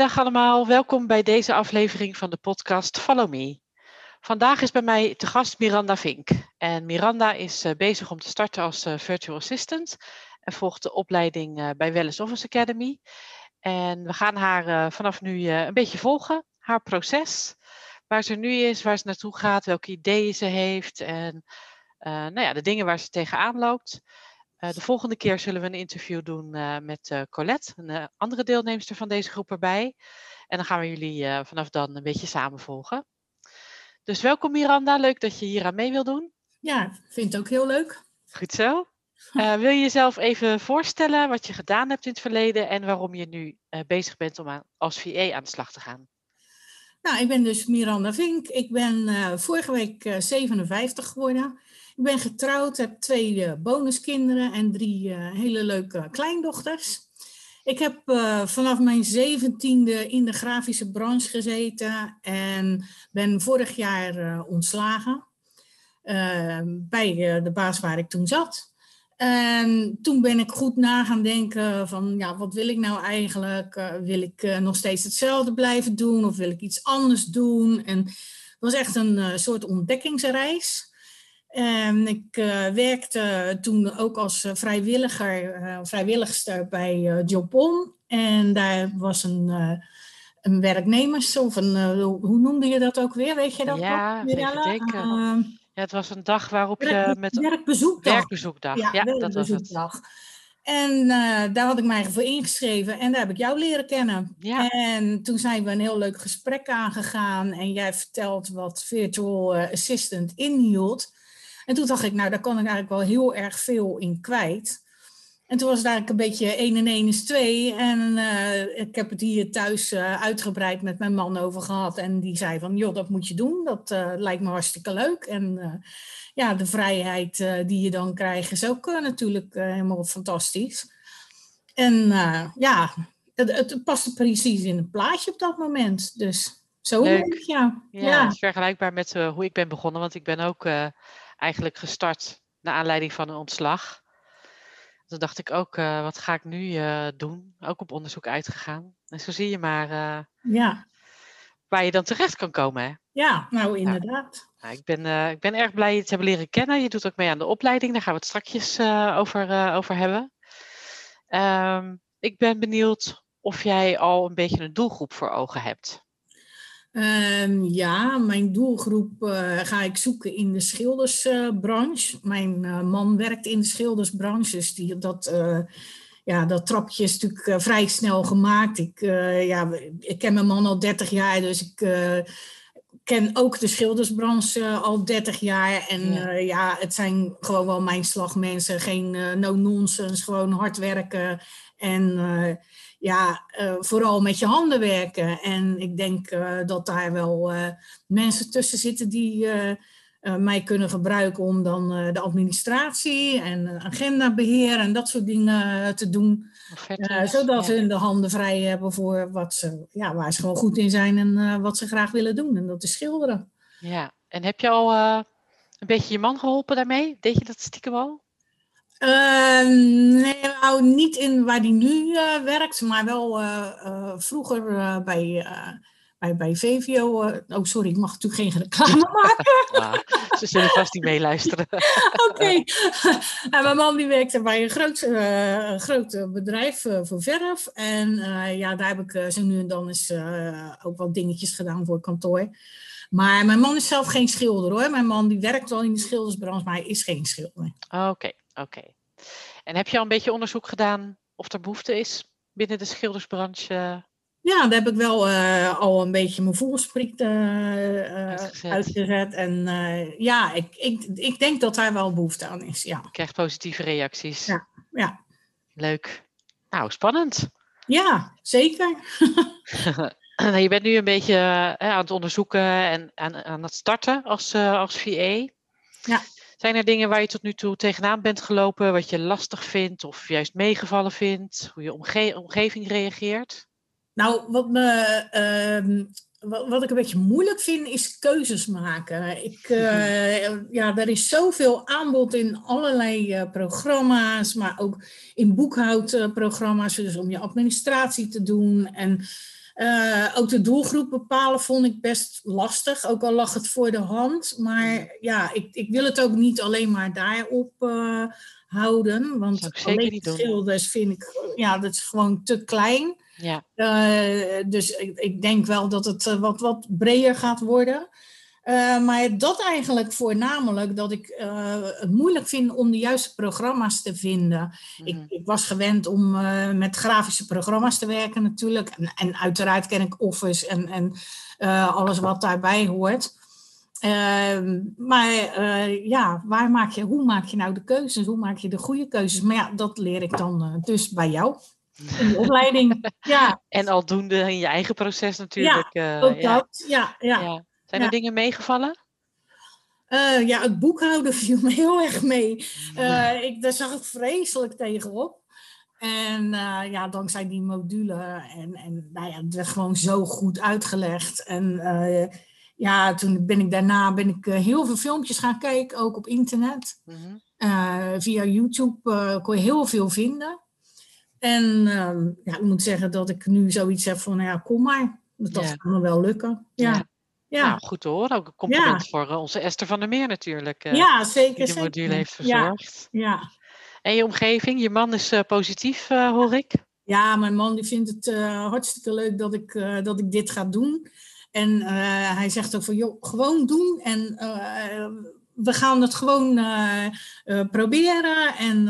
Goedemiddag allemaal, welkom bij deze aflevering van de podcast Follow Me. Vandaag is bij mij te gast Miranda Vink. En Miranda is uh, bezig om te starten als uh, virtual assistant en volgt de opleiding uh, bij Wellness Office Academy. En we gaan haar vanaf nu een beetje volgen, haar proces, waar ze nu is, waar ze naartoe gaat, welke ideeën ze heeft en nou ja, de dingen waar ze tegenaan loopt. Uh, de volgende keer zullen we een interview doen uh, met uh, Colette, een andere deelnemster van deze groep erbij. En dan gaan we jullie vanaf dan een beetje samenvolgen. Dus welkom Miranda, leuk dat je hier aan mee wil doen. Ja, vind het ook heel leuk. Goed zo. wil je jezelf even voorstellen wat je gedaan hebt in het verleden en waarom je nu bezig bent om aan, als VA aan de slag te gaan? Nou, ik ben dus Miranda Vink. Ik ben vorige week 57 geworden. Ik ben getrouwd, heb twee uh, bonuskinderen en drie uh, hele leuke kleindochters. Ik heb uh, vanaf mijn zeventiende in de grafische branche gezeten en ben vorig jaar ontslagen bij de baas waar ik toen zat. En toen ben ik goed na gaan denken van, ja, wat wil ik nou eigenlijk? wil ik nog steeds hetzelfde blijven doen of wil ik iets anders doen? En het was echt een soort ontdekkingsreis. En ik uh, werkte toen ook als eh, vrijwilliger, uh, vrijwilligster bij uh, Jobon. En daar was een, een werknemers, of een, hoe noemde je dat ook weer? Weet je dat ja, nog? Ja, ja, het was een dag waarop je met... Werkbezoekdag. Werkbezoekdag, ja, ja werkbezoekdag. dat was het. En daar had ik mij voor ingeschreven en daar heb ik jou leren kennen. Ja. En toen zijn we een heel leuk gesprek aangegaan en jij vertelt wat Virtual Assistant inhield. En toen dacht ik, nou, daar kan ik eigenlijk wel heel erg veel in kwijt. En toen was het eigenlijk een beetje 1 en 1 is 2. En uh, ik heb het hier thuis uh, uitgebreid met mijn man over gehad. En die zei van, joh, dat moet je doen. Dat uh, lijkt me hartstikke leuk. En ja, de vrijheid die je dan krijgt is ook natuurlijk helemaal fantastisch. En ja, het, het paste precies in het plaatje op dat moment. Dus zo leuk. ja. Ja, ja. Het is vergelijkbaar met hoe ik ben begonnen. Want ik ben ook eigenlijk gestart naar aanleiding van een ontslag. Toen dacht ik ook, uh, wat ga ik nu uh, doen? Ook op onderzoek uitgegaan. En zo zie je maar uh, ja. waar je dan terecht kan komen. Hè? Ja, nou inderdaad. Nou, ik, ben, ik ben erg blij je te hebben leren kennen. Je doet ook mee aan de opleiding. Daar gaan we het strakjes over, over hebben. Um, ik ben benieuwd of jij al een beetje een doelgroep voor ogen hebt. Um, ja, mijn doelgroep uh, ga ik zoeken in de schildersbranche. Mijn uh, man werkt in de schildersbranche, dus die, dat, ja, dat trapje is natuurlijk vrij snel gemaakt. Ik, ja, ik ken mijn man al 30 jaar, dus ik ken ook de schildersbranche al 30 jaar. En ja. ja, het zijn gewoon wel mijn slagmensen, geen no-nonsense, gewoon hard werken. En ja, uh, vooral met je handen werken. En ik denk uh, dat daar wel uh, mensen tussen zitten die mij kunnen gebruiken om dan de administratie en agendabeheer en dat soort dingen te doen. zodat ze de handen vrij hebben voor wat ze, ja, waar ze gewoon goed in zijn en wat ze graag willen doen. En dat is schilderen. Ja, en heb je al een beetje je man geholpen daarmee? Deed je dat stiekem al? Uh, nee, nou niet in waar die nu uh, werkt, maar wel uh, uh, vroeger bij, bij, bij VVO. oh, sorry, ik mag natuurlijk geen reclame maken. Ah, ze zullen vast niet meeluisteren. Oké. Okay. mijn man die werkte bij een groot, groot bedrijf voor verf. En ja, daar heb ik zo nu en dan eens ook wat dingetjes gedaan voor kantoor. Maar mijn man is zelf geen schilder hoor. Mijn man die werkt wel in de schildersbranche, maar hij is geen schilder. Oké. Okay. Oké. En heb je al een beetje onderzoek gedaan of er behoefte is binnen de schildersbranche? Ja, daar heb ik wel uh, al een beetje mijn voelspriet uh, uitgezet. uitgezet. En uh, ja, ik, ik, ik denk dat daar wel behoefte aan is. Ja. Je krijgt positieve reacties. Ja, ja. Leuk. Nou, spannend. Ja, zeker. je bent nu een beetje aan het onderzoeken en aan, aan het starten als, als VA. Ja. Zijn er dingen waar je tot nu toe tegenaan bent gelopen, wat je lastig vindt of juist meegevallen vindt, hoe je omge omgeving reageert? Nou, wat, me, ehm, wat, wat, ik een beetje moeilijk vind, is keuzes maken. Ik, uh, ja, er is zoveel aanbod in allerlei uh, programma's, maar ook in boekhoudprogramma's, dus om je administratie te doen. En uh, ook de doelgroep bepalen vond ik best lastig, ook al lag het voor de hand. Maar ja, ik, ik wil het ook niet alleen maar daarop uh, houden. Want alleen schilders vind ik, ja, dat is gewoon te klein. Ja. Uh, dus ik, ik, denk wel dat het wat, wat breder gaat worden. Uh, maar dat eigenlijk voornamelijk dat ik uh, het moeilijk vind om de juiste programma's te vinden. Mm. Ik, ik, was gewend om uh, met grafische programma's te werken natuurlijk. En, en uiteraard ken ik Office en, en alles wat daarbij hoort. Ehm, maar ja, waar maak je, hoe maak je nou de keuzes? Hoe maak je de goede keuzes? Maar ja, dat leer ik dan dus bij jou. In de opleiding. Ja. En aldoende in je eigen proces natuurlijk. Ja, ook dat. ja. ja. ja. Zijn er dingen meegevallen? Uh, ja, het boekhouden viel me heel erg mee. Uh, ik, daar zag ik vreselijk tegenop. En uh, ja, dankzij die module. En, en nou ja, het werd gewoon zo goed uitgelegd. En ja, toen ben ik daarna ben ik heel veel filmpjes gaan kijken, ook op internet. -hmm. via YouTube kon je heel veel vinden. En ja, ik moet zeggen dat ik nu zoiets heb van, nou ja, kom maar. Dat ja. me wel lukken. ja. ja. Ja. Nou, goed te horen. Ook een compliment voor uh, onze Esther van der Meer natuurlijk. Uh, ja, zeker. Die de module heeft verzorgd. Ja. ja. En je omgeving, je man is uh, positief, hoor ik. Ja, mijn man die vindt het hartstikke leuk dat ik, dat ik dit ga doen. En hij zegt ook van, joh, gewoon doen. En we gaan het gewoon proberen. En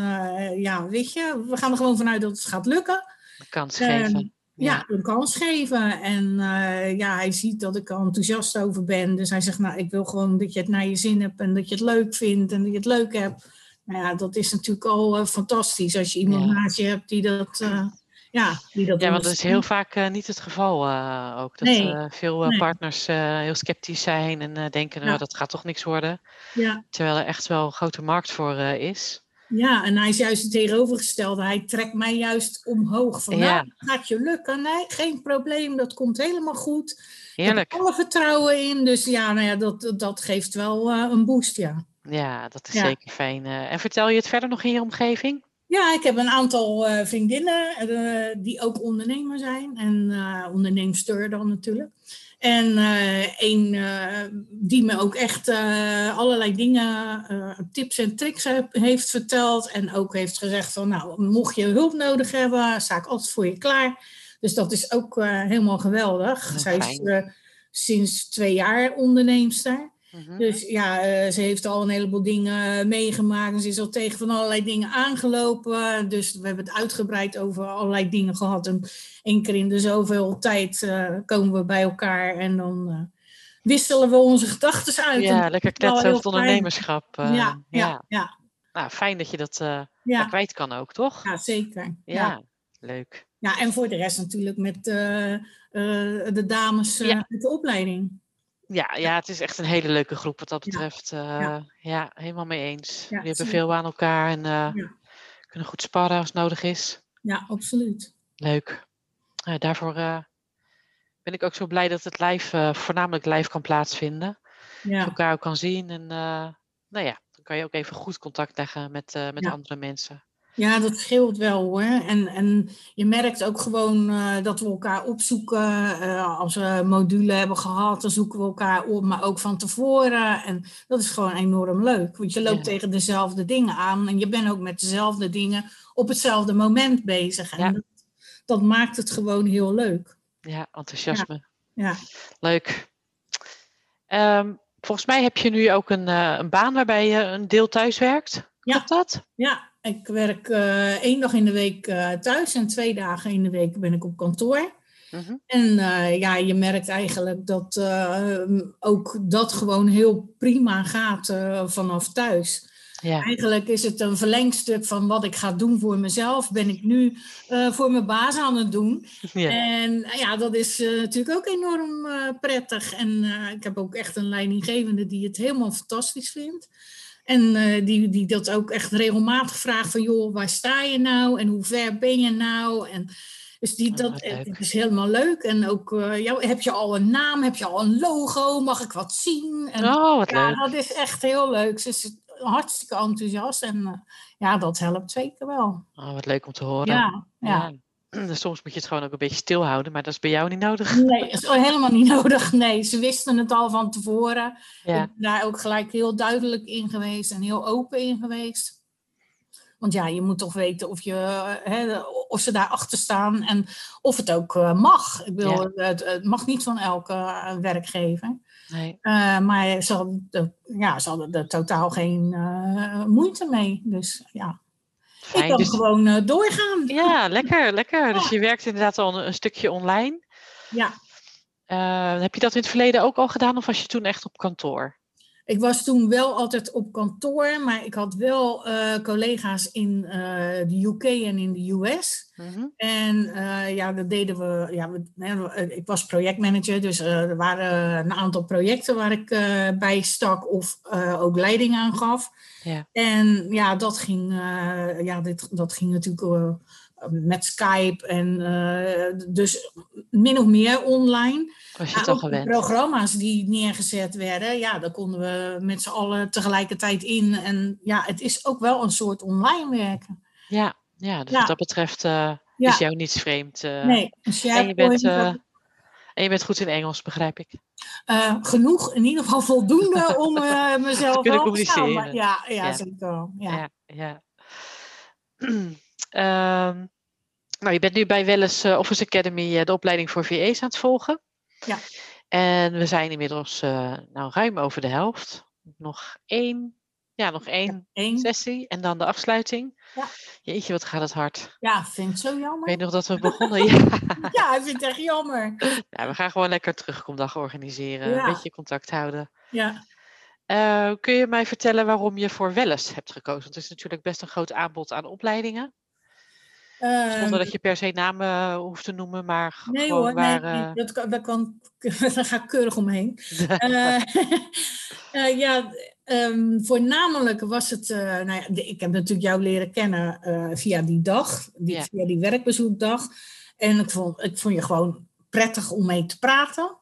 ja, weet je, we gaan er gewoon vanuit dat het gaat lukken. Kans geven ja, een kans geven. En uh, ja, hij ziet dat ik er enthousiast over ben. Dus hij zegt, nou, ik wil gewoon dat je het naar je zin hebt en dat je het leuk vindt en dat je het leuk hebt. Nou ja, dat is natuurlijk al uh, fantastisch als je iemand ja. naast je hebt die dat... Uh, ja, die dat ja, want dat is heel vaak niet het geval ook. Dat nee. veel nee. partners heel sceptisch zijn en denken, nou, ja. dat gaat toch niks worden. Ja. Terwijl er echt wel een grote markt voor is. Ja, en hij is juist het tegenovergestelde. Hij trekt mij juist omhoog. Van, ja. nou, gaat je lukken? Nee, geen probleem. Dat komt helemaal goed. Heerlijk. Ik heb alle vertrouwen in. Dus ja, nou ja dat, dat geeft wel uh, een boost, ja. Ja, dat is ja. zeker fijn. Uh, en vertel je het verder nog in je omgeving? Ja, ik heb een aantal uh, vriendinnen die ook ondernemer zijn. En onderneemster dan natuurlijk. En een die me ook echt allerlei dingen, tips en tricks heeft verteld. En ook heeft gezegd van, nou, mocht je hulp nodig hebben, sta ik altijd voor je klaar. Dus dat is ook helemaal geweldig. Zij is sinds twee jaar onderneemster. Mhm. Dus ja, uh, ze heeft al een heleboel dingen meegemaakt. En ze is al tegen van allerlei dingen aangelopen. Dus we hebben het uitgebreid over allerlei dingen gehad. En één keer in de zoveel tijd uh, komen we bij elkaar en dan uh, wisselen we onze gedachten uit. Ja, lekker kletsen over het ondernemerschap. Ja, ja, ja, ja. Nou, fijn dat je dat ja. kwijt kan ook, toch? Ja, zeker. Ja, leuk. Ja, en voor de rest natuurlijk met de dames met de opleiding. Ja, ja, het is echt een hele leuke groep wat dat betreft. Ja, uh, ja. helemaal mee eens. We hebben veel aan elkaar en uh, kunnen goed sparren als nodig is. Ja, absoluut. Leuk. Uh, daarvoor ben ik ook zo blij dat het live, voornamelijk live kan plaatsvinden. Ja. Dat je elkaar ook kan zien. En nou ja, dan kan je ook even goed contact leggen met, met andere mensen. Ja, dat scheelt wel hoor. En, en je merkt ook gewoon uh, dat we elkaar opzoeken. Uh, als we module hebben gehad, dan zoeken we elkaar op, maar ook van tevoren. En dat is gewoon enorm leuk. Want je loopt ja. tegen dezelfde dingen aan en je bent ook met dezelfde dingen op hetzelfde moment bezig. En ja. dat, dat, maakt het gewoon heel leuk. Ja, enthousiasme. Ja. ja. Leuk. Um, volgens mij heb je nu ook een, uh, een baan waarbij je een deel thuis werkt. Klopt dat? Ja, ik werk uh, één dag in de week uh, thuis en twee dagen in de week ben ik op kantoor. Uh-huh. En uh, ja, je merkt eigenlijk dat ook dat gewoon heel prima gaat vanaf thuis. Ja. Eigenlijk is het een verlengstuk van wat ik ga doen voor mezelf. Ben ik nu eh, voor mijn baas aan het doen. Ja. En eh, ja, dat is eh, natuurlijk ook enorm eh, prettig. En eh, ik heb ook echt een leidinggevende die het helemaal fantastisch vindt. En eh, die, die dat ook echt regelmatig vraagt van... joh, waar sta je nou? En hoe ver ben je nou? En dus die, Oh, dat het is helemaal leuk. En ook, eh, ja, heb je al een naam? Heb je al een logo? Mag ik wat zien? En, Oh, wat ja, leuk. dat is echt heel leuk. Ze is hartstikke enthousiast. En eh, ja, dat helpt zeker wel. Oh, wat leuk om te horen. Ja, ja. Ja. Soms moet je het gewoon ook een beetje stilhouden, maar dat is bij jou niet nodig. Nee, is helemaal niet nodig. Nee, ze wisten het al van tevoren. Ik Ja, ben daar ook gelijk heel duidelijk in geweest en heel open in geweest. Want ja, je moet toch weten of, je, hè, of ze daarachter staan en of het ook eh, mag. Ik Ja. het, het mag niet van elke eh, werkgever. nee. Eh, maar ze hadden, er- ja, ze hadden er totaal geen moeite mee. Dus ja, ik kan Dus, gewoon eh, doorgaan. ja, lekker, lekker. Dus je werkt inderdaad al een, een stukje online. Ja, Eh, heb je dat in het verleden ook al gedaan of was je toen echt op kantoor? Ik was toen wel altijd op kantoor, maar ik had wel eh, collega's in eh, de UK en in de US. Mhm. En eh, ja, dat deden we. Ja, we, ik was projectmanager, dus er waren een aantal projecten waar ik bij stak of ook leiding aan gaf. Ja. En ja, dat ging, ja, dit, dat ging natuurlijk met Skype en eh, dus min of meer online. Was je ook de gewend? programma's die neergezet werden, ja, daar konden we met z'n allen tegelijkertijd in. En ja, het is ook wel een soort online werken. Ja, ja, dus Ja. wat dat betreft eh, Ja. is jou niets vreemd. eh. Nee, dus en, je bent, en je bent goed in Engels, begrijp ik. genoeg, in ieder geval voldoende om eh, mezelf kunnen te staan. communiceren. Ja, ja, Ja. zeker. Ja. Ja, ja. Ehm, nou, je bent nu bij Welles eh, Office Academy eh, de opleiding voor VA's aan het volgen. Ja. En we zijn inmiddels eh, nou, ruim over de helft. Nog één, ja, nog één sessie en dan de afsluiting. Ja. Jeetje, wat gaat het hard. Ja, vind ik zo Ik jammer. weet nog dat we begonnen. ja. Ja, ik vind het echt jammer. Ja, we gaan gewoon lekker terugkomdag organiseren. Ja. Een beetje contact houden. Ja. Kun je mij vertellen waarom je voor Welles hebt gekozen? Want het is natuurlijk best een groot aanbod aan opleidingen. Zonder Ehm, dat je per se namen hoeft te noemen, maar Nee gewoon hoor, waar... nee, nee, eh, dat kan, dat kan, daar ga ik keurig omheen. Eh, eh, ja, ehm, voornamelijk was het, eh, nou ja, ik heb natuurlijk jou leren kennen eh, via die dag, die, Ja. via die werkbezoekdag. En ik vond, ik vond je gewoon prettig om mee te praten.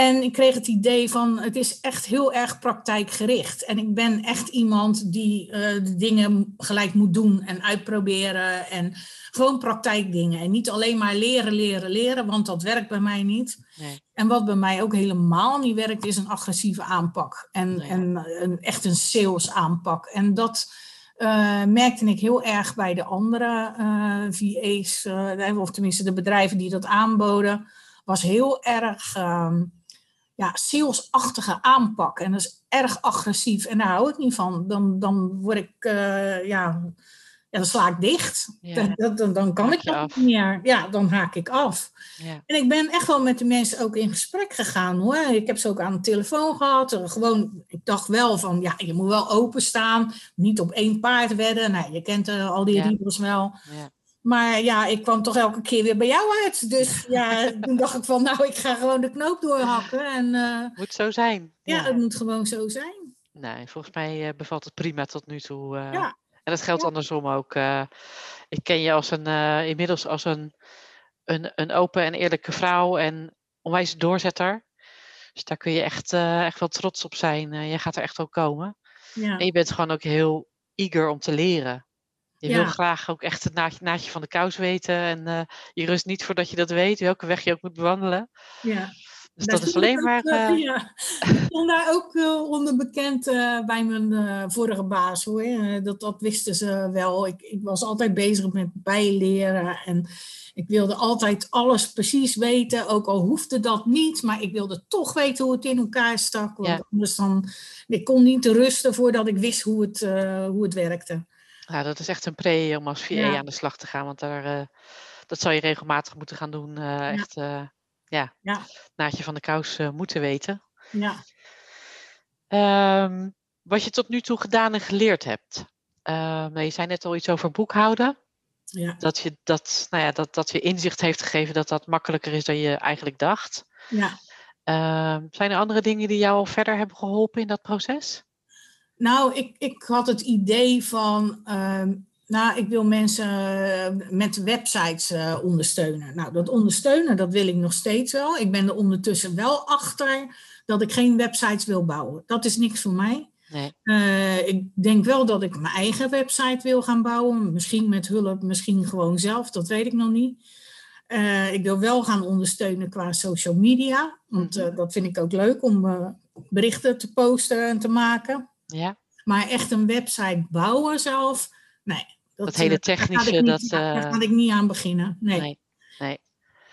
En ik kreeg het idee van, het is echt heel erg praktijkgericht. En ik ben echt iemand die eh, de dingen gelijk moet doen en uitproberen. En gewoon praktijkdingen. En niet alleen maar leren, leren, leren, want dat werkt bij mij niet. nee. En wat bij mij ook helemaal niet werkt, is een agressieve aanpak. En, Nee. en een, echt een sales aanpak. En dat eh, merkte ik heel erg bij de andere eh VA's, of tenminste de bedrijven die dat aanboden, was heel erg ehm, ja, salesachtige aanpak. En dat is erg agressief. En daar hou ik niet van. Dan, dan word ik, eh, ja, ja, dan sla ik dicht. Ja. Dan, dan, dan, kan ik dat niet meer. Ja, dan haak ik af. Ja. En ik ben echt wel met de mensen ook in gesprek gegaan hoor. Ik heb ze ook aan de telefoon gehad. Eh, Gewoon, ik dacht wel van, ja, je moet wel openstaan. Niet op één paard wedden. Nou, je kent eh, al die Ja. wel. Maar ja, ik kwam toch elke keer weer bij jou uit. Dus ja, toen dacht ik van, nou, ik ga gewoon de knoop doorhakken. En eh, Moet zo zijn. ja, het moet gewoon zo zijn. Nee, volgens mij eh, bevalt het prima tot nu toe. eh. Ja. En dat geldt Ja. andersom ook. ik ken je als een, inmiddels als een, een, een open en eerlijke vrouw en onwijs doorzetter. Dus daar kun je echt, echt wel trots op zijn. Jij gaat er echt wel komen. Ja, En je bent gewoon ook heel eager om te leren. Je wil graag ook echt het naadje, naadje van de kous weten. En eh, je rust niet voordat je dat weet, welke weg je ook moet bewandelen. ja. Dus dat is alleen maar. eh, eh, ja. Ik stond daar ook eh, onder bekend bij mijn vorige baas hoor. Dat, dat wisten ze wel. Ik, ik was altijd bezig met bijleren en ik wilde altijd alles precies weten. Ook al hoefde dat niet, maar ik wilde toch weten hoe het in elkaar stak. Want Ja. anders dan, ik kon niet rusten voordat ik wist hoe het, hoe het werkte. Ja, dat is echt een pre om als VA Ja. aan de slag te gaan. Want daar, eh, dat zal je regelmatig moeten gaan doen. eh, Echt, eh, ja, Ja. naadje van de kous moeten weten. Ja. Ehm, wat je tot nu toe gedaan en geleerd hebt. Uh, nou, je zei net al iets over boekhouden. Ja. Dat, je, dat, nou ja, dat, dat je inzicht heeft gegeven dat dat makkelijker is dan je eigenlijk dacht. Ja. Uh, zijn er andere dingen die jou al verder hebben geholpen in dat proces? Nou, ik, ik had het idee van, uh, nou, ik wil mensen met websites uh, ondersteunen. Nou, dat ondersteunen, dat wil ik nog steeds wel. Ik ben er ondertussen wel achter dat ik geen websites wil bouwen. Dat is niks voor mij. Nee. Uh, ik denk wel dat ik mijn eigen website wil gaan bouwen. Misschien met hulp, misschien gewoon zelf. Dat weet ik nog niet. Uh, ik wil wel gaan ondersteunen qua social media. Want uh, dat vind ik ook leuk om berichten te posten en te maken. Ja. Maar echt een website bouwen zelf, nee. Dat, dat hele technische, daar dat... Daar ga ik niet aan beginnen. Nee. nee. nee.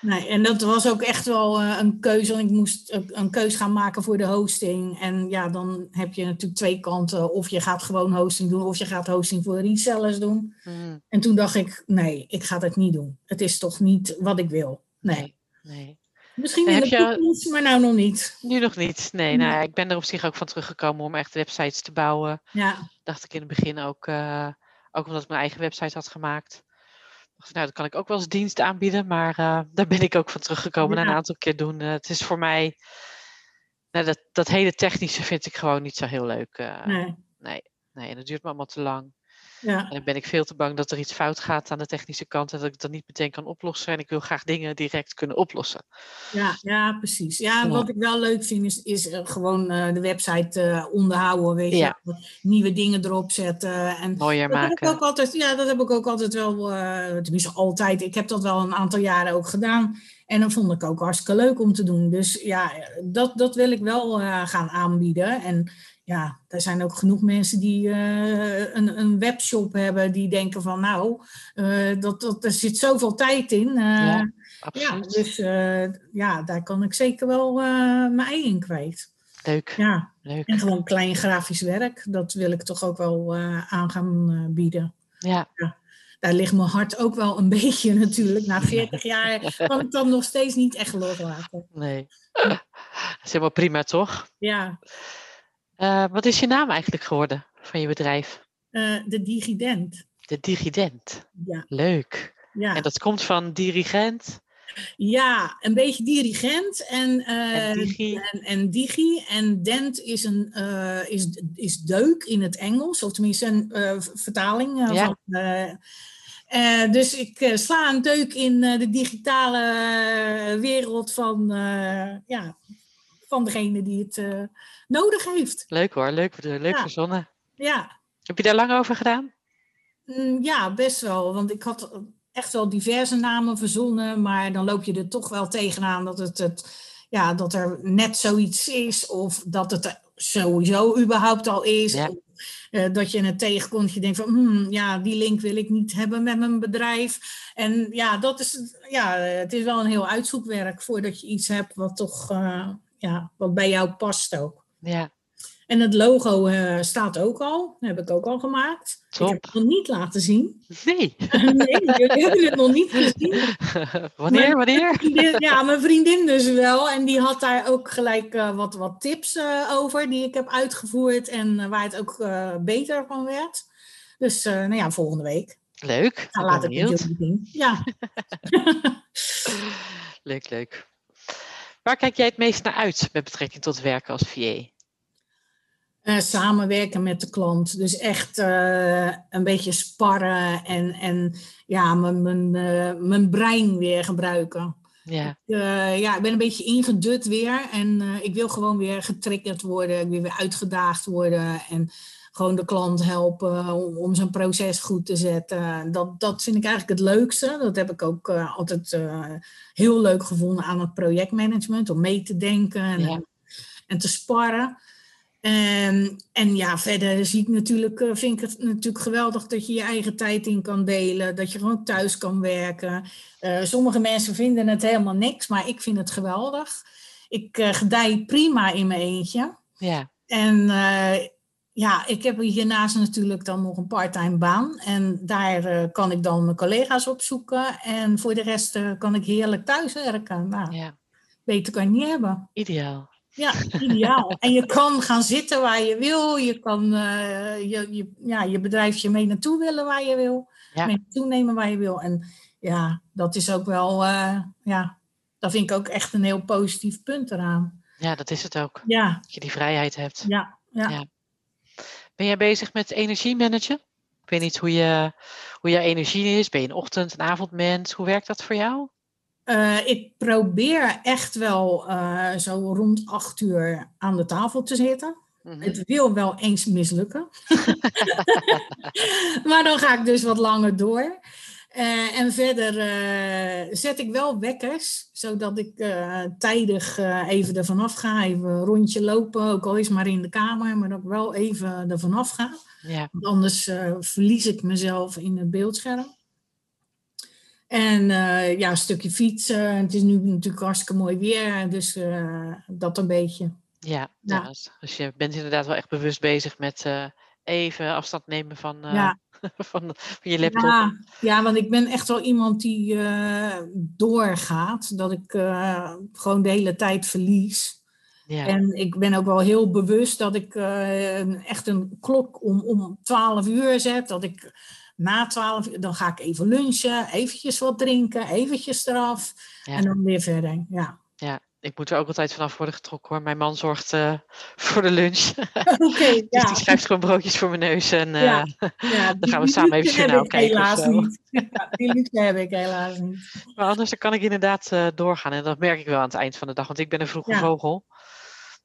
Nee, en dat was ook echt wel uh, een keuze. Want ik moest een keuze gaan maken voor de hosting. En ja, dan heb je natuurlijk twee kanten. Of je gaat gewoon hosting doen, of je gaat hosting voor resellers doen. Mm. En toen dacht ik, nee, ik ga het niet doen. Het is toch niet wat ik wil. Nee. nee, nee. Misschien in de je... toekomst, maar nou nog niet. Nu nog niet. Nee, nou, ik ben er op zich ook van teruggekomen om echt websites te bouwen. Ja. Dacht ik in het begin ook, uh, ook omdat ik mijn eigen website had gemaakt. Dacht, nou, dat kan ik ook wel als dienst aanbieden, maar uh, daar ben ik ook van teruggekomen Ja. na een aantal keer doen. Uh, het is voor mij, nou, dat, dat hele technische vind ik gewoon niet zo heel leuk. Nee. nee, nee, en dat duurt me allemaal te lang. Ja. En dan ben ik veel te bang dat er iets fout gaat aan de technische kant en dat ik dan niet meteen kan oplossen. En ik wil graag dingen direct kunnen oplossen. Ja, ja, precies. Ja, Ja. wat ik wel leuk vind is, is eh, gewoon eh, de website eh, onderhouden, weet Ja. je. Nieuwe dingen erop zetten. En Mooier dat heb ik maken. ook altijd, ja, dat heb ik ook altijd wel, eh, tenminste altijd. Ik heb dat wel een aantal jaren ook gedaan. En dat vond ik ook hartstikke leuk om te doen. Dus ja, dat, dat wil ik wel gaan aanbieden. En ja, er zijn ook genoeg mensen die eh, een, een webshop hebben, die denken van nou, eh, dat, dat, er zit zoveel tijd in. eh, Ja, ja, dus ja, daar kan ik zeker wel mijn ei in kwijt. Leuk, Ja, leuk. en gewoon klein grafisch werk, dat wil ik toch ook wel aan gaan bieden. Ja, Daar ligt mijn hart ook wel een beetje natuurlijk. Na 40 jaar kan ik dan nog steeds niet echt loslaten. nee. Dat is helemaal prima, toch? Ja, Eh, wat is je naam eigenlijk geworden van je bedrijf? eh, de digident. De Digident. Ja, Leuk. ja. En dat komt van dirigent ja, een beetje dirigent en, eh, en digi. en, en digi. En dent is, een, is, is deuk in het Engels, of tenminste een vertaling. Ja. van, dus ik sla een deuk in de digitale wereld van, ja, van degene die het eh, nodig heeft. Leuk hoor, leuk, leuk Ja. verzonnen. Ja. Heb je daar lang over gedaan? Mm, Ja, best wel. Want ik had echt wel diverse namen verzonnen, maar dan loop je er toch wel tegenaan dat, het, het, ja, dat er net zoiets is, of dat het er sowieso überhaupt al is. Ja. Eh, dat je het tegenkomt, je denkt van, hmm, ja, die link wil ik niet hebben met mijn bedrijf. En ja, dat is, ja, het is wel een heel uitzoekwerk voordat je iets hebt wat toch, eh, ja, wat bij jou past ook. Ja, En het logo eh, staat ook al, heb ik ook al gemaakt. Ik heb het nog niet laten zien. nee. Nee, jullie hebben het nog niet gezien. wanneer, wanneer? Ja, mijn vriendin dus wel. En die had daar ook gelijk eh, wat, wat tips eh, over die ik heb uitgevoerd. En waar het ook beter van werd. Dus nou ja, volgende week. Leuk. Nou, laat ik het jullie zien. Ja. Leuk, leuk. Waar kijk jij het meest naar uit met betrekking tot werken als VA? Eh, samenwerken met de klant. Dus echt eh, een beetje sparren en, en ja, mijn, mijn, eh, mijn brein weer gebruiken. Ja, ja, ik ben een beetje ingedut weer. En ik wil gewoon weer getriggerd worden. Ik wil weer uitgedaagd worden. En gewoon de klant helpen om, om zijn proces goed te zetten. Dat, dat vind ik eigenlijk het leukste. Dat heb ik ook eh, altijd eh, heel leuk gevonden aan het projectmanagement. Om mee te denken en, Ja. en te sparren. En, en ja, verder zie ik natuurlijk, eh, vind ik het natuurlijk geweldig dat je je eigen tijd in kan delen. Dat je gewoon thuis kan werken. Sommige mensen vinden het helemaal niks, maar ik vind het geweldig. Ik gedij prima in mijn eentje. ja, En ja, ik heb hiernaast natuurlijk dan nog een parttime baan. En daar eh, kan ik dan mijn collega's opzoeken. En voor de rest eh, kan ik heerlijk thuiswerken. Nou, ja. beter kan je niet hebben. Ideaal. Ja, ideaal. en je kan gaan zitten waar je wil. Je kan uh, je, je, ja, je bedrijfje mee naartoe willen waar je wil. Ja. Mee naartoe nemen waar je wil. En ja, dat is ook wel, ja, dat vind ik ook echt een heel positief punt eraan. Ja, dat is het ook. Ja. Dat je die vrijheid hebt. Ja, ja. ja. Ben jij bezig met energiemanagen? Ik weet niet hoe, je, hoe jouw energie is. Ben je een ochtend- en avondmens? Hoe werkt dat voor jou? Uh, ik probeer echt wel uh, zo rond acht uur aan de tafel te zitten. Mm -hmm. Het wil wel eens mislukken. maar dan ga ik dus wat langer door. Uh, en verder zet ik wel wekkers, zodat ik tijdig even ervan af ga. Even een rondje lopen, ook al is maar in de kamer, maar dat ik wel even ervan af ga. Ja. Want anders verlies ik mezelf in het beeldscherm. En ja, een stukje fietsen. Het is nu natuurlijk hartstikke mooi weer, dus dat een beetje. Ja, ja. ja, dus je bent inderdaad wel echt bewust bezig met even afstand nemen van, ja. van, van, je laptop. Ja, ja, want ik ben echt wel iemand die doorgaat. Dat ik gewoon de hele tijd verlies. Ja. En ik ben ook wel heel bewust dat ik echt een klok om, om 12 uur zet. Dat ik na 12 uur, dan ga ik even lunchen, eventjes wat drinken, eventjes eraf Ja. en dan weer verder. Ja. Ik moet er ook altijd vanaf worden getrokken hoor. Mijn man zorgt eh, voor de lunch. Oké, Dus ja. die schrijft gewoon broodjes voor mijn neus en eh, Ja, ja, dan gaan we samen even journaal ik kijken Helaas niet. Ja, die luxe heb ik helaas niet. Maar anders dan kan ik inderdaad eh, doorgaan. En dat merk ik wel aan het eind van de dag, want ik ben een vroege vogel.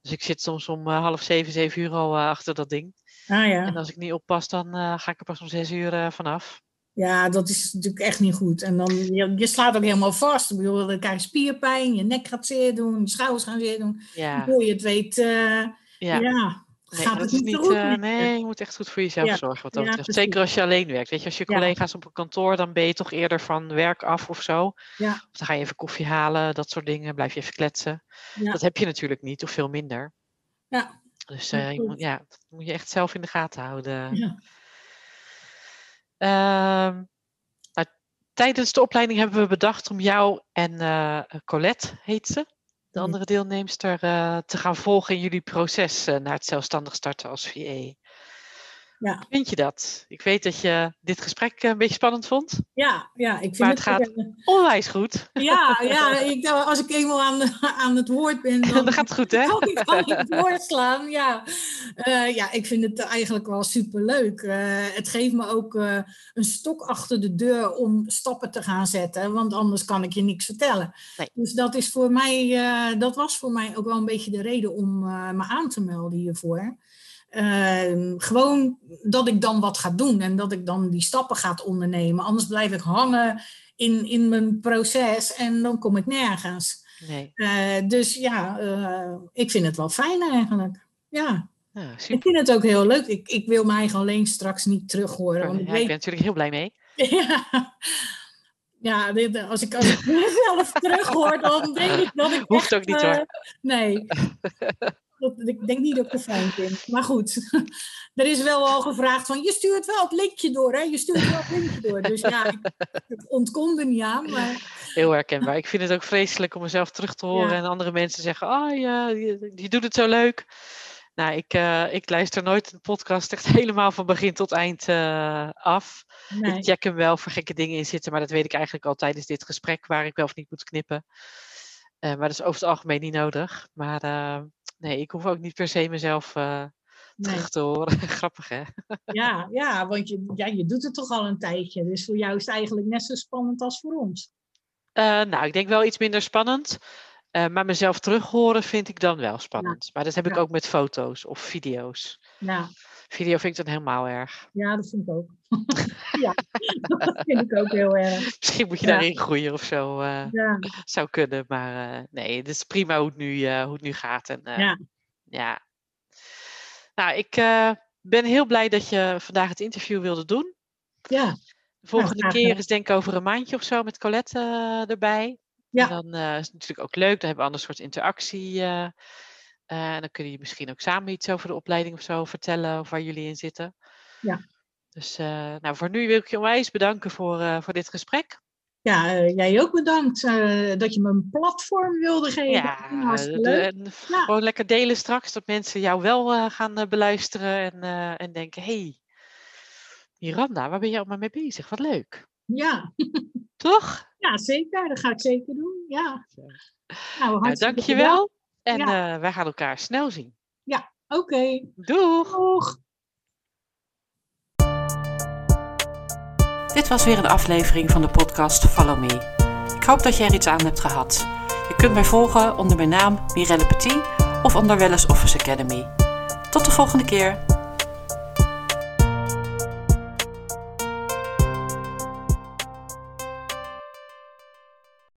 Dus ik zit soms om eh, half zeven, zeven uur al eh, achter dat ding. Ah ja. En als ik niet oppas, dan eh, ga ik er pas om zes uur eh, vanaf. Ja, dat is natuurlijk echt niet goed. En dan, je, je slaat ook helemaal vast. Ik bedoel, dan krijg je spierpijn, je nek gaat zeer doen, je schouders gaan zeer doen. Ja, Voor je het weet, eh, ja, ja. Nee, gaat dat het is niet eh, nee, je moet echt goed voor jezelf Ja, zorgen. Wat dat betreft. Zeker als je alleen werkt. Weet je, als je collega's op een kantoor, dan ben je toch eerder van werk af of zo. Ja. Of dan ga je even koffie halen, dat soort dingen. Blijf je even kletsen. Ja. Dat heb je natuurlijk niet, of veel minder. Ja. Dus Ja, eh, je klopt. moet, ja, dat moet je echt zelf in de gaten houden. Ja. Ehm, nou, tijdens de opleiding hebben we bedacht om jou en eh, Colette, heet ze, de Ja. andere deelnemster, eh, te gaan volgen in jullie proces eh, naar het zelfstandig starten als VA. Ja. Vind je dat? Ik weet dat je dit gesprek eh, een beetje spannend vond. Ja, ja, ik vind Maar het, het gaat onwijs goed. Ja, ja ik, als ik eenmaal aan, aan het woord ben, dan, Dan gaat het goed, hè? kan ik kan ik doorslaan. Ja. Eh, ja, ik vind het eigenlijk wel superleuk. Eh het geeft me ook een stok achter de deur om stappen te gaan zetten, want anders kan ik je niks vertellen. Nee. Dus dat, is voor mij, dat was voor mij ook wel een beetje de reden om me aan te melden hiervoor. Eh, gewoon dat ik dan wat ga doen en dat ik dan die stappen ga ondernemen. Anders blijf ik hangen in, in mijn proces en dan kom ik nergens. Nee. Eh, dus ja, eh, ik vind het wel fijn eigenlijk. Ja, Ja, ik vind het ook heel leuk. Ik, ik wil eigen alleen straks niet terug horen. Want ik Ja, ik ben natuurlijk heel blij mee. ja, ja dit, als, ik, als ik mezelf terug hoor, dan denk ik dat ik. Hoeft echt, ook niet, eh, hoor. nee. Ik denk niet dat ik het fijn vind. Maar goed, er is wel al gevraagd van je stuurt wel het linkje door, hè? Je stuurt wel het linkje door. Dus ja, ik, ontkom er niet aan. Maar Heel herkenbaar. Ik vind het ook vreselijk om mezelf terug te horen Ja. en andere mensen zeggen: Oh ja, je, je doet het zo leuk. Nou, ik, eh, ik luister nooit de podcast echt helemaal van begin tot eind eh, af. nee. Ik check hem wel voor gekke dingen in zitten, maar dat weet ik eigenlijk al tijdens dit gesprek waar ik wel of niet moet knippen. Eh, maar dat is over het algemeen niet nodig. Maar nee, ik hoef ook niet per se mezelf eh, nee. terug te horen. Grappig hè? Ja, ja, want je, ja, je doet het toch al een tijdje. Dus voor jou is het eigenlijk net zo spannend als voor ons. Eh, nou, ik denk wel iets minder spannend. Eh, maar mezelf terug horen vind ik dan wel spannend. Maar dat heb ik Ja. ook met foto's of video's. Ja, Video vind ik dan helemaal erg. ja dat vind ik ook. ja, dat vind ik ook heel erg. Misschien moet je Ja. daarin groeien of zo. eh, Ja, zou kunnen. Maar eh, nee, het is prima hoe het nu, eh, hoe het nu gaat. En, Ja. ja. Nou, ik ben heel blij dat je vandaag het interview wilde doen. ja, De volgende keer is denk ik over een maandje of zo met Colette erbij. Ja. En dan is het natuurlijk ook leuk. Dan hebben we een ander soort interactie. Eh, eh, en dan kunnen jullie misschien ook samen iets over de opleiding of zo vertellen. Of waar jullie in zitten. Ja. Dus eh, nou, voor nu wil ik je onwijs bedanken voor, eh, voor dit gesprek. Ja, jij ook bedankt dat je me een platform wilde geven. Ja, de, ja. gewoon lekker delen straks, dat mensen jou wel gaan beluisteren en, en denken, hey, Miranda, waar ben je allemaal mee bezig? Wat leuk. Ja. Toch? Ja, zeker. Dat ga ik zeker doen. Ja. Nou, nou dankjewel. En ja. wij gaan elkaar snel zien. Ja, oké. Okay. Doeg. Doeg. Dit was weer een aflevering van de podcast Follow Me. Ik hoop dat je er iets aan hebt gehad. Je kunt mij volgen onder mijn naam Mirelle Petit of onder Wellness Office Academy. Tot de volgende keer.